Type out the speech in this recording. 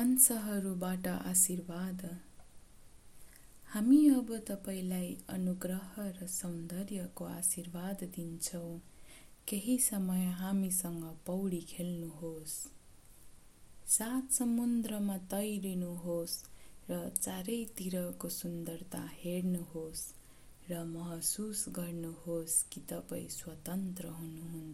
हंसहरूबाट आशीर्वाद। हामी अब तपाईँलाई अनुग्रह र सौन्दर्यको आशीर्वाद दिन्छौँ। केही समय हामीसँग पौडी खेल्नुहोस्। सात समुद्रमा तैरिनुहोस् र चारैतिरको सुन्दरता हेर्नुहोस् र महसुस गर्नुहोस् कि तपाईँ स्वतन्त्र हुनुहुन्छ